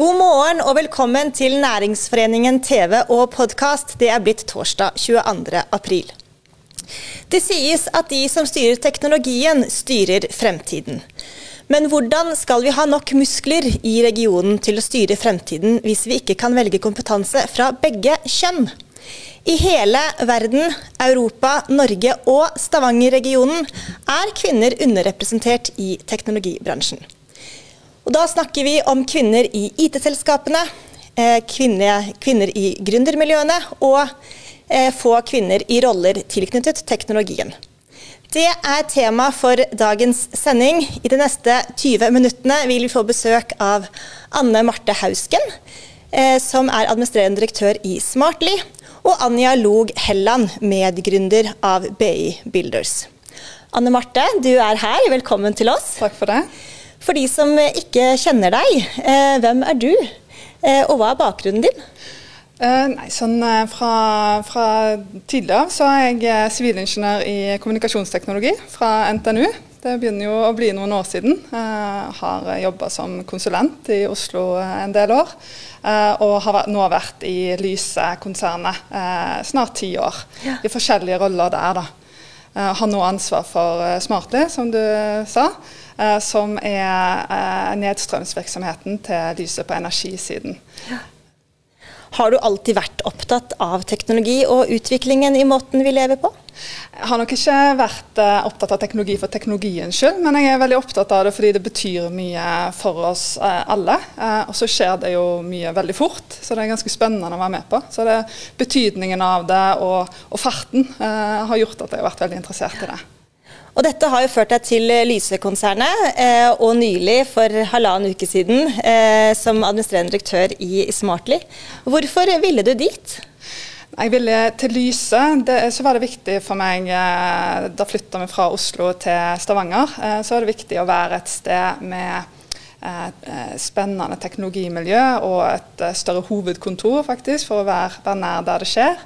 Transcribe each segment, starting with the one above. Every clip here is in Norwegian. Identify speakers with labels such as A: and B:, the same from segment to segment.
A: God morgen og velkommen til Næringsforeningen TV og podkast. Det er blitt torsdag 22. april. Det sies at de som styrer teknologien, styrer fremtiden. Men hvordan skal vi ha nok muskler i regionen til å styre fremtiden hvis vi ikke kan velge kompetanse fra begge kjønn? I hele verden, Europa, Norge og Stavanger-regionen er kvinner underrepresentert i teknologibransjen. Og da snakker vi om kvinner i IT-selskapene, eh, kvinner, kvinner, i gründermiljøene og eh, få kvinner i roller tilknyttet teknologien. Det er tema for dagens sending. I de neste 20 minuttene vil vi få besøk av Anne Marte Hausken, eh, som er administrerende direktør i Smartly, og Anja Log Helland, medgründer av BI Builders. Anne Marte, du er her. Velkommen til oss.
B: Takk for det.
A: For de som ikke kjenner deg, eh, hvem er du, eh, og hva er bakgrunnen din?
B: Uh, nei, sånn fra, fra, tidligere så er jeg sivilingeniør i kommunikasjonsteknologi fra NTNU. Det begynner jo å bli noen år siden. Jeg har jobba som konsulent i Oslo en del år. og har nå vært i Lyse-konsernet snart ti år. Ja. I forskjellige roller der, da. har nå ansvar for Smartly, som du sa. Som er nedstrømsvirksomheten til Lyse på energisiden. Ja.
A: Har du alltid vært opptatt av teknologi og utviklingen i måten vi lever på?
B: Jeg har nok ikke vært uh, opptatt av teknologi for teknologiens skyld, men jeg er veldig opptatt av det fordi det betyr mye for oss alle. Og så skjer det jo mye veldig fort, så det er ganske spennende å være med på. Så det, betydningen av det og, og farten har gjort at jeg har vært veldig interessert i det.
A: Og dette har jo ført deg til Lyse-konsernet, eh, og nylig, for halvannen uke siden, eh, som administrerende direktør i Smartly. Hvorfor ville du dit?
B: Jeg ville til Lyse. Det, så var det viktig for meg eh, Da flytta vi fra Oslo til Stavanger. Eh, så var det viktig å være et sted med eh, eh, spennende teknologimiljø og et større hovedkontor, faktisk, for å være, være nær der det skjer.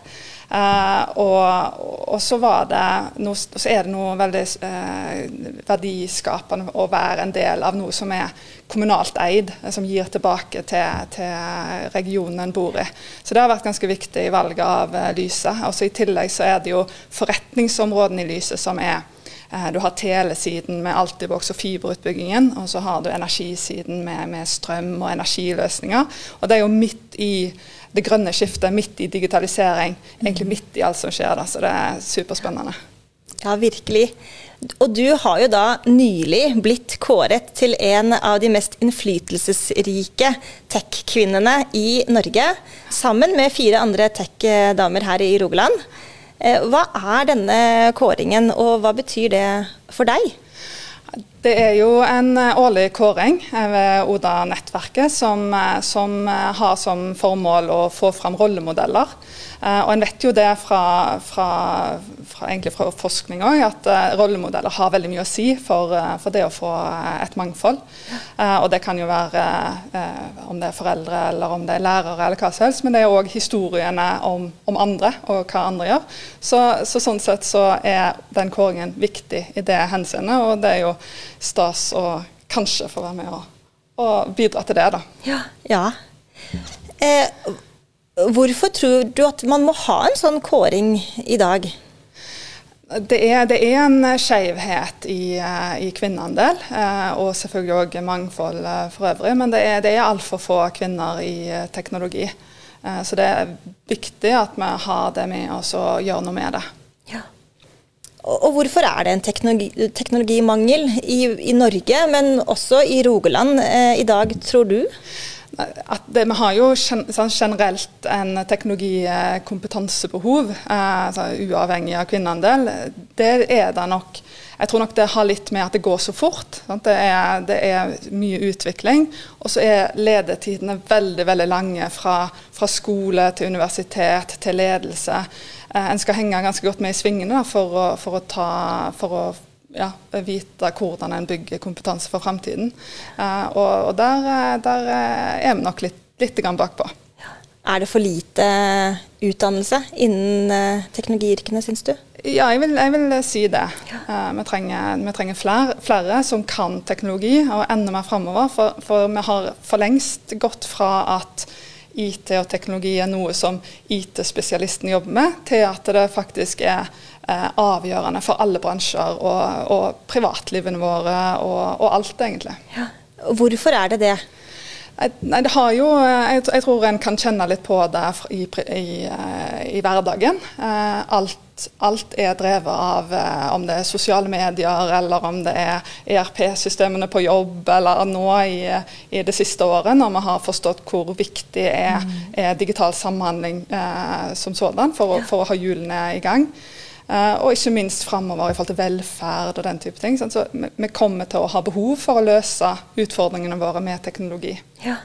B: Uh, og, og, så, noe, så er det noe veldig uh, verdiskapende å være en del av noe som er kommunalt eid, som gir tilbake til, til regionen en bor i. Så det har vært ganske viktig i valget av uh, Lyse. Også I tillegg så er det jo forretningsområdene i Lyset som er du har telesiden med Altibox og fiberutbyggingen, og så har du energisiden med, med strøm og energiløsninger. Og det er jo midt i det grønne skiftet, midt i digitalisering. Egentlig midt i alt som skjer. Da, så det er superspennende.
A: Ja, virkelig. Og du har jo da nylig blitt kåret til en av de mest innflytelsesrike tech-kvinnene i Norge, sammen med fire andre tech-damer her i Rogaland. Eh, hva er denne kåringen, og hva betyr det for deg?
B: Det er jo en eh, årlig kåring ved Oda-nettverket som, eh, som, har som formål å få fram rollemodeller Eh, og En vet jo det fra, fra, fra, fra forskning òg, at uh, rollemodeller har veldig mye å si for, uh, for det å få et mangfold. og Det kan jo være om det er foreldre eller om det er lærere eller hva som helst, men det er òg historiene om, om, andre og hva andre gjør. Så, så, Sånn sett så er den kåringen viktig i det henseendet, og det er jo stas å kanskje få være med og, og bidra til det. da.
A: Ja, ja. Eh, Hvorfor tror du at man må ha en sånn kåring i dag?
B: Det er, det er en skjevhet i, eh, i kvinneandel, eh, og selvfølgelig òg mangfold eh, for øvrig. Men det er, det er altfor få kvinner i teknologi. Så det er viktig at vi har det med oss og gjør noe med det. Ja.
A: Og hvorfor er det en teknologi, teknologimangel i, i, Norge, men også i Rogaland i dag, tror du?
B: Det, Vi har jo sånn generelt en teknologikompetansebehov, eh, altså uavhengig av kvinneandel. Det er det nok. Jeg tror nok det har litt med at det går så fort. Det er, det, er, mye utvikling. Og så er ledetidene veldig veldig lange fra, fra skole til universitet til ledelse. Eh, en skal henge ganske godt med i svingene for å, for å, ta, for å ja, vite hvordan en bygger kompetanse for framtiden. Uh, og, og der, eh, der, eh, er vi nok litt, litt bakpå.
A: Er det for lite utdannelse innen teknologiyrkene, syns du?
B: Ja, jeg vil, jeg vil si det. Uh, vi trenger, vi trenger flere, flere, som kan teknologi, og enda mer framover. For, for, vi har for lengst gått fra at IT og teknologi er noe som IT-spesialisten jobber med, til at det faktisk er eh, avgjørende for alle bransjer og, og privatlivene våre og, og alt, egentlig.
A: Ja. Hvorfor er det det?
B: Nei, det har jo, jeg, jeg, tror en kan kjenne litt på det i, i, eh, i hverdagen. Eh, alt, alt, er drevet av eh, om det er sosiale medier, eller om det er ERP-systemene på jobb, eller nå i, i, det siste året, når vi har forstått hvor viktig er, mm. er digital samhandling eh, som sådan for, for, å ha hjulene i gang. Uh, og ikke minst framover i forhold til velferd og den type ting. Så vi, vi, kommer til å ha behov for å løse utfordringene våre med teknologi.
A: Ja.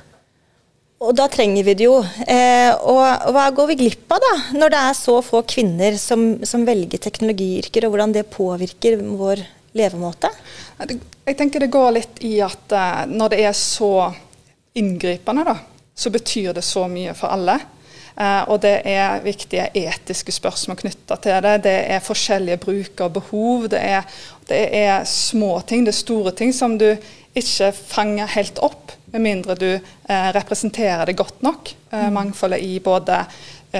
A: Og da trenger vi det jo. Eh, og hva går vi glipp av da, når det er så få kvinner som, som velger teknologiyrker, og hvordan det påvirker vår levemåte?
B: Jeg tenker det går litt i at uh, når det er så inngripende, da, så betyr det så mye for alle. Eh, og det er viktige etiske spørsmål knytta til det. Det er forskjellige brukerbehov. Det er, det er små ting, det er store ting som du ikke fanger helt opp, med mindre du eh, representerer det godt nok. eh, mangfoldet i både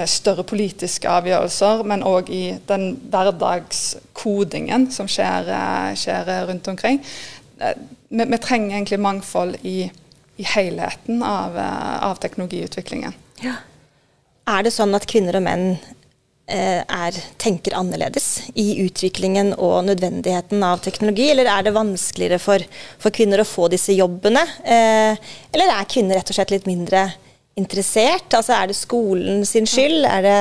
B: større politiske avgjørelser, men òg i den hverdagskodingen som skjer, skjer rundt omkring. Vi, vi, trenger egentlig mangfold i, i helheten av, av teknologiutviklingen.
A: Ja. Er det sånn at kvinner og menn eh, er, tenker annerledes i utviklingen og nødvendigheten av teknologi, eller er det vanskeligere for, for kvinner å få disse jobbene? Eh, eller er kvinner rett og slett litt mindre interessert? Altså Er det skolen sin skyld? Er det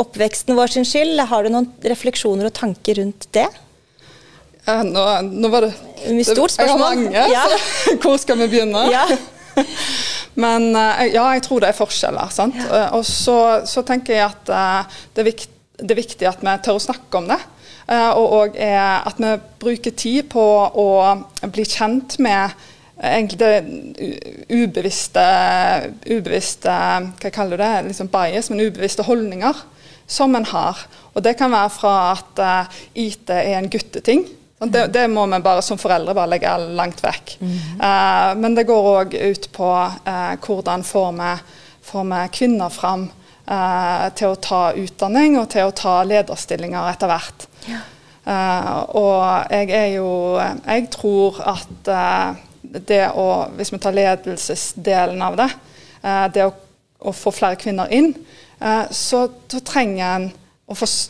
A: oppveksten vår sin skyld? Har du noen refleksjoner og tanker rundt det?
B: Ja, nå, nå, var det,
A: det Stort spørsmål.
B: Jeg har mange, ja. hvor skal vi begynne? Ja. Men eh, ja, jeg tror det er forskjeller. sant? Ja. Eh, og så, så, tenker jeg at uh, det, er viktig, det, er viktig, at vi tør å snakke om det. Og, at vi bruker tid på å bli kjent med egentlig det ubevisste, ubevisste Hva kaller du det? Liksom bias, men ubevisste holdninger som en har. Og det kan være fra at IT er en gutteting. Det, det, må vi bare som foreldre bare legge langt vekk. Mm. Uh, men det går òg ut på uh, hvordan får vi, får vi kvinner fram uh, til å ta utdanning og til å ta lederstillinger etter hvert. Ja. og jeg er jo Jeg tror at det å Hvis vi tar ledelsesdelen av det, det å, å, få flere kvinner inn, så, så trenger en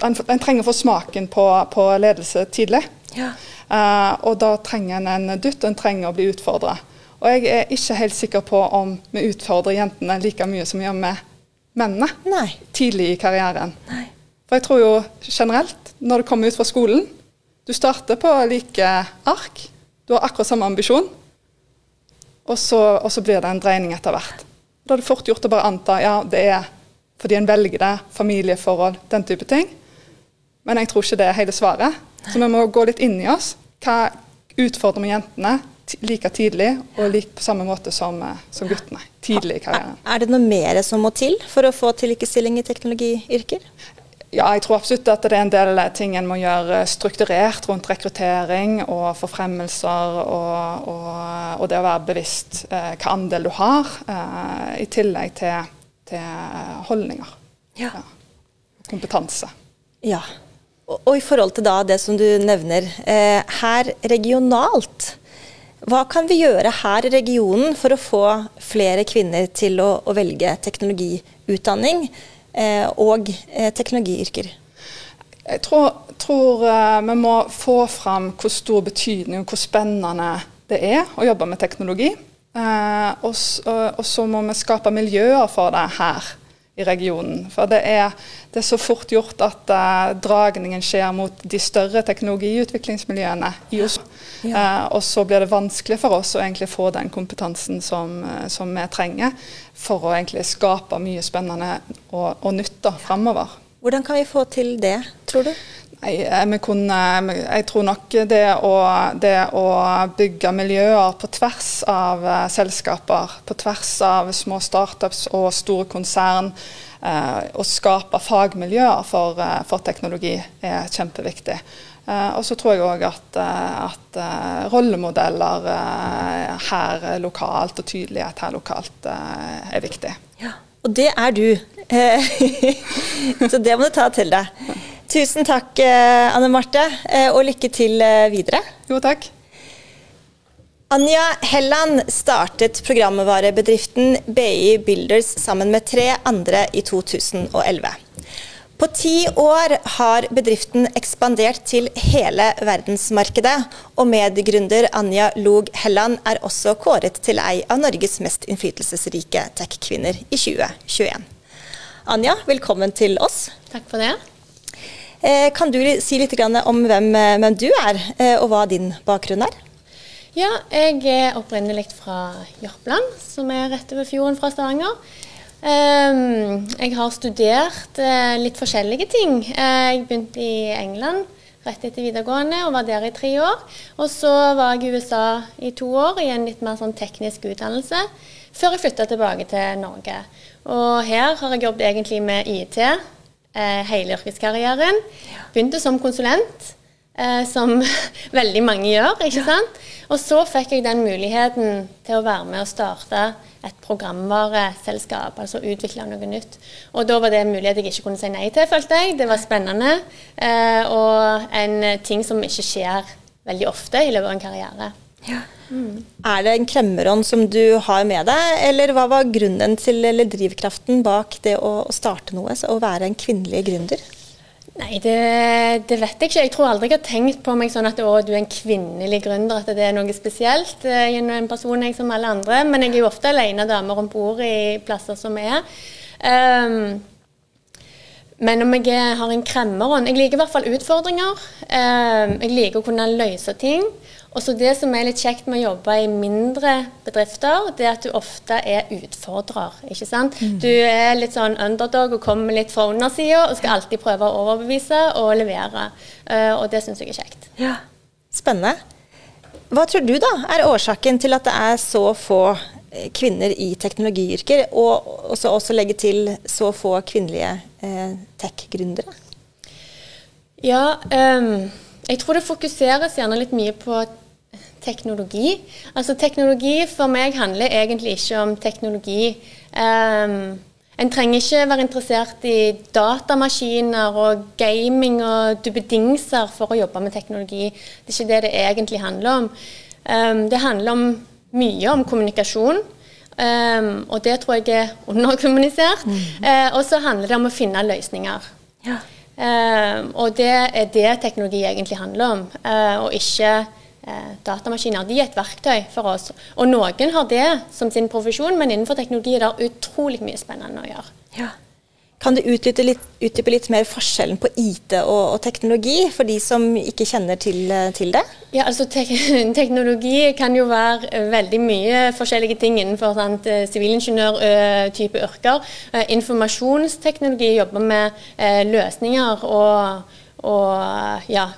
B: en, en, trenger å få smaken på, på ledelse tidlig. Ja. Uh, og da trenger en en dutt, og en trenger å bli utfordra. Og jeg er ikke helt sikker på om vi utfordrer jentene like mye som vi gjør med mennene Nei. tidlig i karrieren. Nei. For jeg tror jo generelt, når du kommer ut fra skolen Du starter på like ark, du har akkurat samme ambisjon, og så, og så blir det en dreining etter hvert. Da er det fort gjort å bare anta ja, det er fordi en velger det, familieforhold, den type ting. Men jeg tror ikke det er hele svaret. Så vi må gå litt inn i oss. Hva utfordrer vi jentene like tidlig, og like på samme måte som, eh, som guttene tidlig i karrieren.
A: Er det noe mer som må til for å få til likestilling i teknologiyrker?
B: Ja, jeg tror absolutt at det er en del ting en må gjøre strukturert rundt rekruttering og forfremmelser, og, og, og det å være bevisst eh, hva andel du har, eh, i tillegg til, til holdninger. Ja. ja. Kompetanse.
A: Ja. Og, i forhold til det som du nevner, eh, her regionalt. Hva kan vi gjøre her i regionen for å få flere kvinner til å, å velge teknologiutdanning eh, og eh, teknologiyrker?
B: Jeg tror, tror vi må få fram hvor stor betydning og hvor spennende det er å jobbe med teknologi. Og, og, så må vi skape miljøer for det her i regionen. For det er, det er så fort gjort at uh, dragningen skjer mot de større teknologiutviklingsmiljøene i Oslo. Ja. Uh, og så blir det vanskelig for oss å egentlig få den kompetansen som, uh, som vi trenger for å egentlig skape mye spennende og, og nytt da, framover.
A: Hvordan kan vi få til det, tror du?
B: Jeg, kunne, jeg, tror nok det å, det å, bygge miljøer på tvers av uh, selskaper, på tvers av små startups og store konsern, eh, og skape fagmiljøer for, for teknologi, er kjempeviktig. og så tror jeg òg at, at rollemodeller her lokalt og tydelighet her lokalt er viktig.
A: Ja, og det er du. så det må du ta til deg. Tusen takk, eh, Anne Marte, eh, og lykke til eh, videre.
B: Jo, takk.
A: Anja Helland startet programvarebedriften BI Builders sammen med tre andre i 2011. På ti år har bedriften ekspandert til hele verdensmarkedet, og medgründer Anja Log Helland er også kåret til ei av Norges mest innflytelsesrike tech-kvinner i 2021. Anja, velkommen til oss.
C: Takk for det.
A: Eh, kan du si litt om hvem, eh, hvem du er, eh, og hva din bakgrunn er?
C: Ja, jeg er opprinnelig fra Jørpeland, som er rett over fjorden fra Stavanger. Ehm, jeg har studert litt forskjellige ting. Jeg begynte i England rett etter videregående og var der i tre år. Og så var jeg i USA i to år i en litt mer sånn teknisk utdannelse, før jeg flytta tilbake til Norge. Og her har jeg jobbet egentlig med IT, hele yrkeskarrieren. Begynte som konsulent, eh, som veldig mange gjør. ikke sant? Og så fikk jeg den muligheten til å være med og starte et programvareselskap, altså utvikle noe nytt. Og da var det en mulighet jeg ikke kunne si nei til, følte jeg. Det var spennende. Eh, og en ting som ikke skjer veldig ofte i løpet av en karriere. Ja.
A: Mm. Er det en kremmerånd som du har med deg, eller hva var grunnen til, eller drivkraften bak det å, starte noe, å være en kvinnelig gründer?
C: Nei, det, det, vet jeg ikke. Jeg tror aldri jeg har tenkt på meg sånn at å, du er en kvinnelig gründer, at det er noe spesielt. Jeg er en person jeg som alle andre, men jeg er jo ofte alene damer om bord i plasser som er. Um, men om jeg har en kremmerånd Jeg liker i hvert fall utfordringer. Um, jeg liker å kunne løse ting. Og så Det som er litt kjekt med å jobbe i mindre bedrifter, det er at du ofte er utfordrer. ikke sant? Mm. Du er litt sånn underdog og kommer litt fra undersida og skal alltid prøve å overbevise og levere. Uh, og det syns jeg er kjekt.
A: Ja, Spennende. Hva tror du da er årsaken til at det er så få eh, kvinner i teknologiyrker, og også, også legge til så få kvinnelige eh, tech-gründere?
C: Ja, um, jeg tror det fokuseres gjerne litt mye på teknologi. Altså Teknologi for meg handler egentlig ikke om teknologi. Um, en trenger ikke være interessert i datamaskiner og gaming og duppedingser for å jobbe med teknologi. Det er ikke det det egentlig handler om. Um, det handler om mye om kommunikasjon. Um, og det tror jeg er underkommunisert. Mm. Uh, og så handler det om å finne løsninger. Ja. Uh, og det er det teknologi egentlig handler om, uh, og ikke datamaskiner. De er et verktøy for oss. Og noen har det som sin profesjon, men innenfor teknologi er det utrolig mye spennende å gjøre.
A: Ja. Kan du utdype litt, utdype litt, mer forskjellen på IT og, og, teknologi, for de som ikke kjenner til, til det?
C: Ja, altså te Teknologi kan jo være veldig mye forskjellige ting innenfor eh, sivilingeniør-type yrker. Informasjonsteknologi jobber med løsninger og, og ja,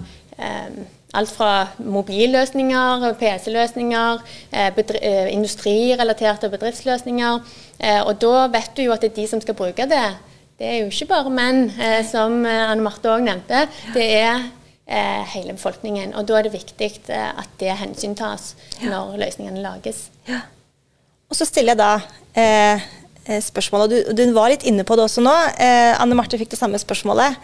C: Alt fra mobilløsninger, PC-løsninger, eh, eh, industrirelaterte bedriftsløsninger. Eh, og da vet du jo at det er de som skal bruke det. Det er jo ikke bare menn, som Anne Marte òg nevnte. Det er hele befolkningen. Og da er det viktig at det hensyntas når løsningene lages. Ja.
A: Og så stiller jeg da eh, spørsmålet, og du, du, var litt inne på det også nå. Eh, Anne Marte fikk det samme spørsmålet.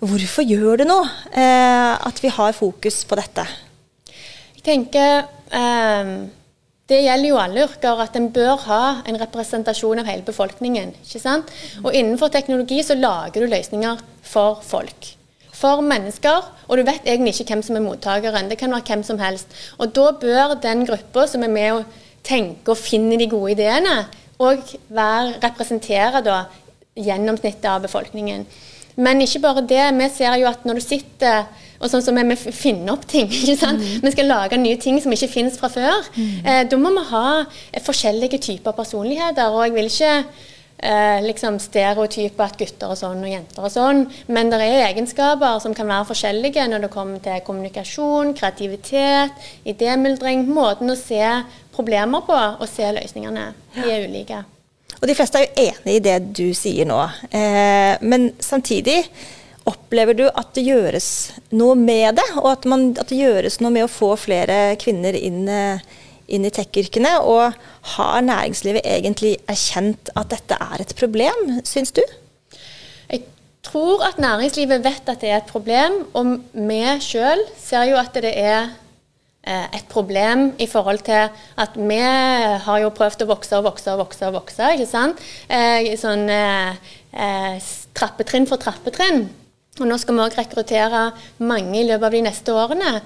A: Hvorfor gjør det noe eh, at vi har fokus på dette?
C: Jeg tenker eh, Det gjelder jo alle yrker at en bør ha en representasjon av hele befolkningen. ikke sant? Og innenfor teknologi så lager du løsninger for folk. For mennesker, og du vet egentlig ikke hvem som er mottakeren. Det kan være hvem som helst. Og da bør den gruppa som er med å tenke og finne de gode ideene, òg representere da gjennomsnittet av befolkningen. Men ikke bare det. Vi ser jo at når du sitter og sånn som vi finner opp ting. ikke sant? Mm. Vi skal lage nye ting som ikke finnes fra før. Mm. Eh, da må vi ha forskjellige typer personligheter. Og jeg vil ikke eh, liksom stereotype at gutter er sånn og jenter er sånn. Men det er egenskaper som kan være forskjellige når det kommer til kommunikasjon, kreativitet, idémyldring. Måten å se problemer på og se løsningene. De er ulike.
A: Og de fleste er jo enig i det du sier nå. Eh, men samtidig Opplever du at det gjøres noe med det, og at, man, at det gjøres noe med å få flere kvinner inn, eh, inn i tech-yrkene? Og har næringslivet egentlig erkjent at dette er et problem, syns du?
C: Jeg tror at næringslivet vet at det er et problem, og vi sjøl ser jo at det er et problem i forhold til at vi har jo prøvd å vokse og vokse og vokse. og vokse, ikke sant? Eh, sånn eh, trappetrinn for trappetrinn. Og nå skal vi òg rekruttere mange i løpet av de neste årene.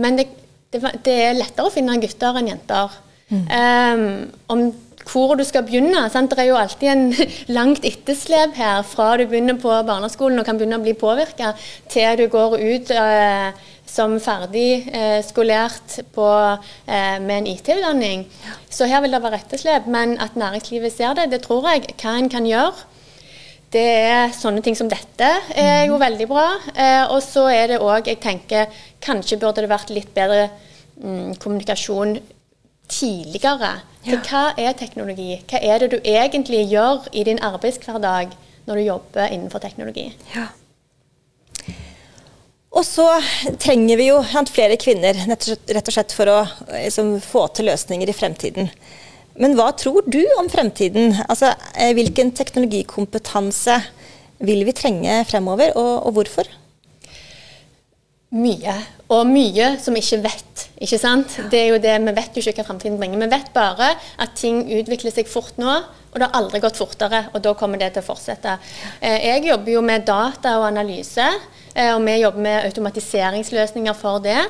C: Men det, det, det er lettere å finne gutter enn jenter. Mm. Um, om hvor du skal begynne. Sant? Det er jo alltid en langt etterslep her fra du begynner på barneskolen og kan begynne å bli påvirka, til du går ut uh, som ferdig eh, skolert på, eh, med en IT-utdanning. Så her vil det være etterslep. Men at næringslivet ser det, det tror jeg hva en kan gjøre det er sånne ting som dette er jo veldig bra. Eh, og så er det òg, jeg tenker kanskje burde det vært litt bedre mm, kommunikasjon tidligere. Ja. hva er teknologi? Hva er det du egentlig gjør i din arbeidshverdag når du jobber innenfor teknologi? Ja.
A: Og så trenger vi jo flere kvinner rett og slett for å liksom, få til løsninger i fremtiden. Men hva tror du om fremtiden? Altså, eh, hvilken teknologikompetanse vil vi trenge fremover, og, og hvorfor?
C: Mye, og mye som vi ikke vet. ikke sant? Det er jo det, Vi vet jo ikke hva framtiden bringer. Vi vet bare at ting utvikler seg fort nå, og det har aldri gått fortere. Og da kommer det til å fortsette. Eh, jeg jobber jo med data og analyse, eh, og vi jobber med automatiseringsløsninger for det.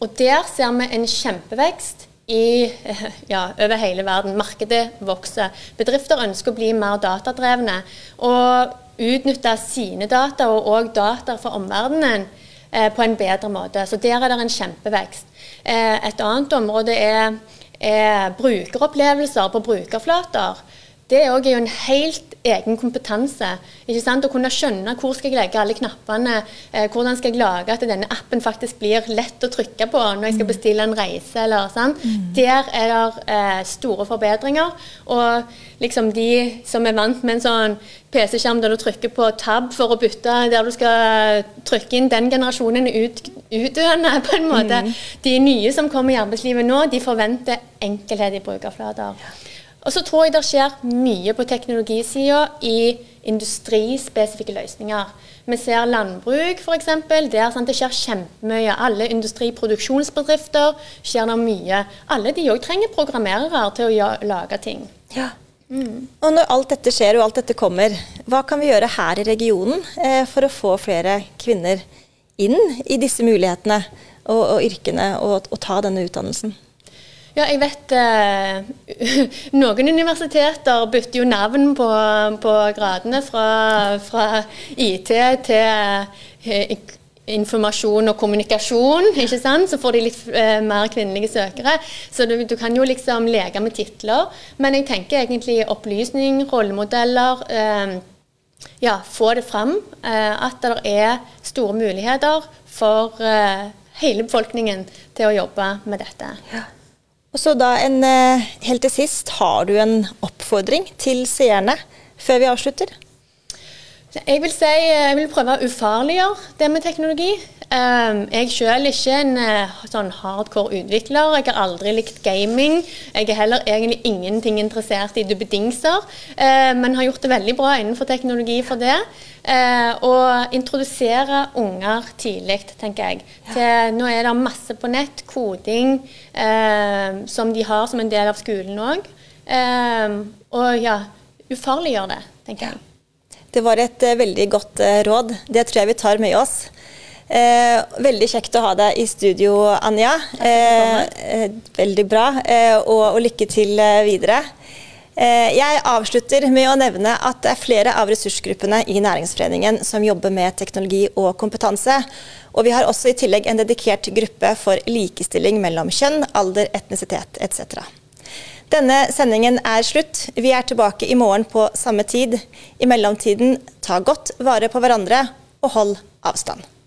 C: Og der ser vi en kjempevekst i, ja, over hele verden. Markedet vokser. Bedrifter ønsker å bli mer datadrevne og utnytte sine data og òg data fra omverdenen eh, på en bedre måte. Så der er det en kjempevekst. Eh, et annet område er, er brukeropplevelser på brukerflater. Det er jo en helt egen kompetanse. ikke sant? Å kunne skjønne hvor skal jeg legge alle knappene, eh, hvordan skal jeg lage at denne appen faktisk blir lett å trykke på når jeg skal mm. bestille en reise. eller sant? Mm. Der er det eh, store forbedringer. Og liksom de som er vant med en sånn PC-skjerm der du trykker på tab for å bytte der du skal trykke inn, den generasjonen er ut, utdøende på en måte. Mm. De nye som kommer i arbeidslivet nå, de forventer enkelhet i brukerflater. Ja. Og så tror jeg det skjer mye på teknologisida i industrispesifikke løsninger. Vi ser landbruk f.eks. Der sant, det skjer kjempemye. Alle industriproduksjonsbedrifter skjer det mye. Alle de òg trenger programmerere til å lage ting. Ja.
A: Mm. Og når alt dette skjer og alt dette kommer, hva kan vi gjøre her i regionen eh, for å få flere kvinner inn i disse mulighetene og, og yrkene og, og ta denne utdannelsen?
C: Ja, jeg vet eh, Noen universiteter bytter jo navn på, på gradene fra, fra, IT til eh, informasjon og kommunikasjon. ikke sant? Så får de litt eh, mer kvinnelige søkere. Så du, du, kan jo liksom leke med titler. Men jeg tenker egentlig opplysning, rollemodeller. Eh, ja, få det fram. Eh, at det er store muligheter for eh, hele befolkningen til å jobbe med dette. Ja.
A: Og så da en, eh, Helt til sist, har du en oppfordring til seerne før vi avslutter?
C: Jeg vil si, jeg vil prøve å ufarliggjøre det med teknologi. Ehm, jeg selv er ikke en eh, sånn hardcore utvikler. Jeg har aldri likt gaming. Jeg er heller egentlig ingenting interessert i duppedingser, eh, men har gjort det veldig bra innenfor teknologi for det. Og introdusere unger tidlig, tenker jeg. Til, nå er det masse på nett, koding, som de har som en del av skolen òg. Ehm, og ja, ufarliggjør det, tenker jeg.
A: Det var et veldig godt råd. Det tror jeg vi tar med oss. Eh, veldig kjekt å ha deg i studio, Anja. Eh, veldig bra, eh, og, og, lykke til videre. jeg avslutter med å nevne at det er flere av ressursgruppene i Næringsforeningen som jobber med teknologi og kompetanse. Og vi har også i tillegg en dedikert gruppe for likestilling mellom kjønn, alder, etnisitet etc. Denne sendingen er slutt. Vi er tilbake i morgen på samme tid. I mellomtiden, ta godt vare på hverandre og hold avstand.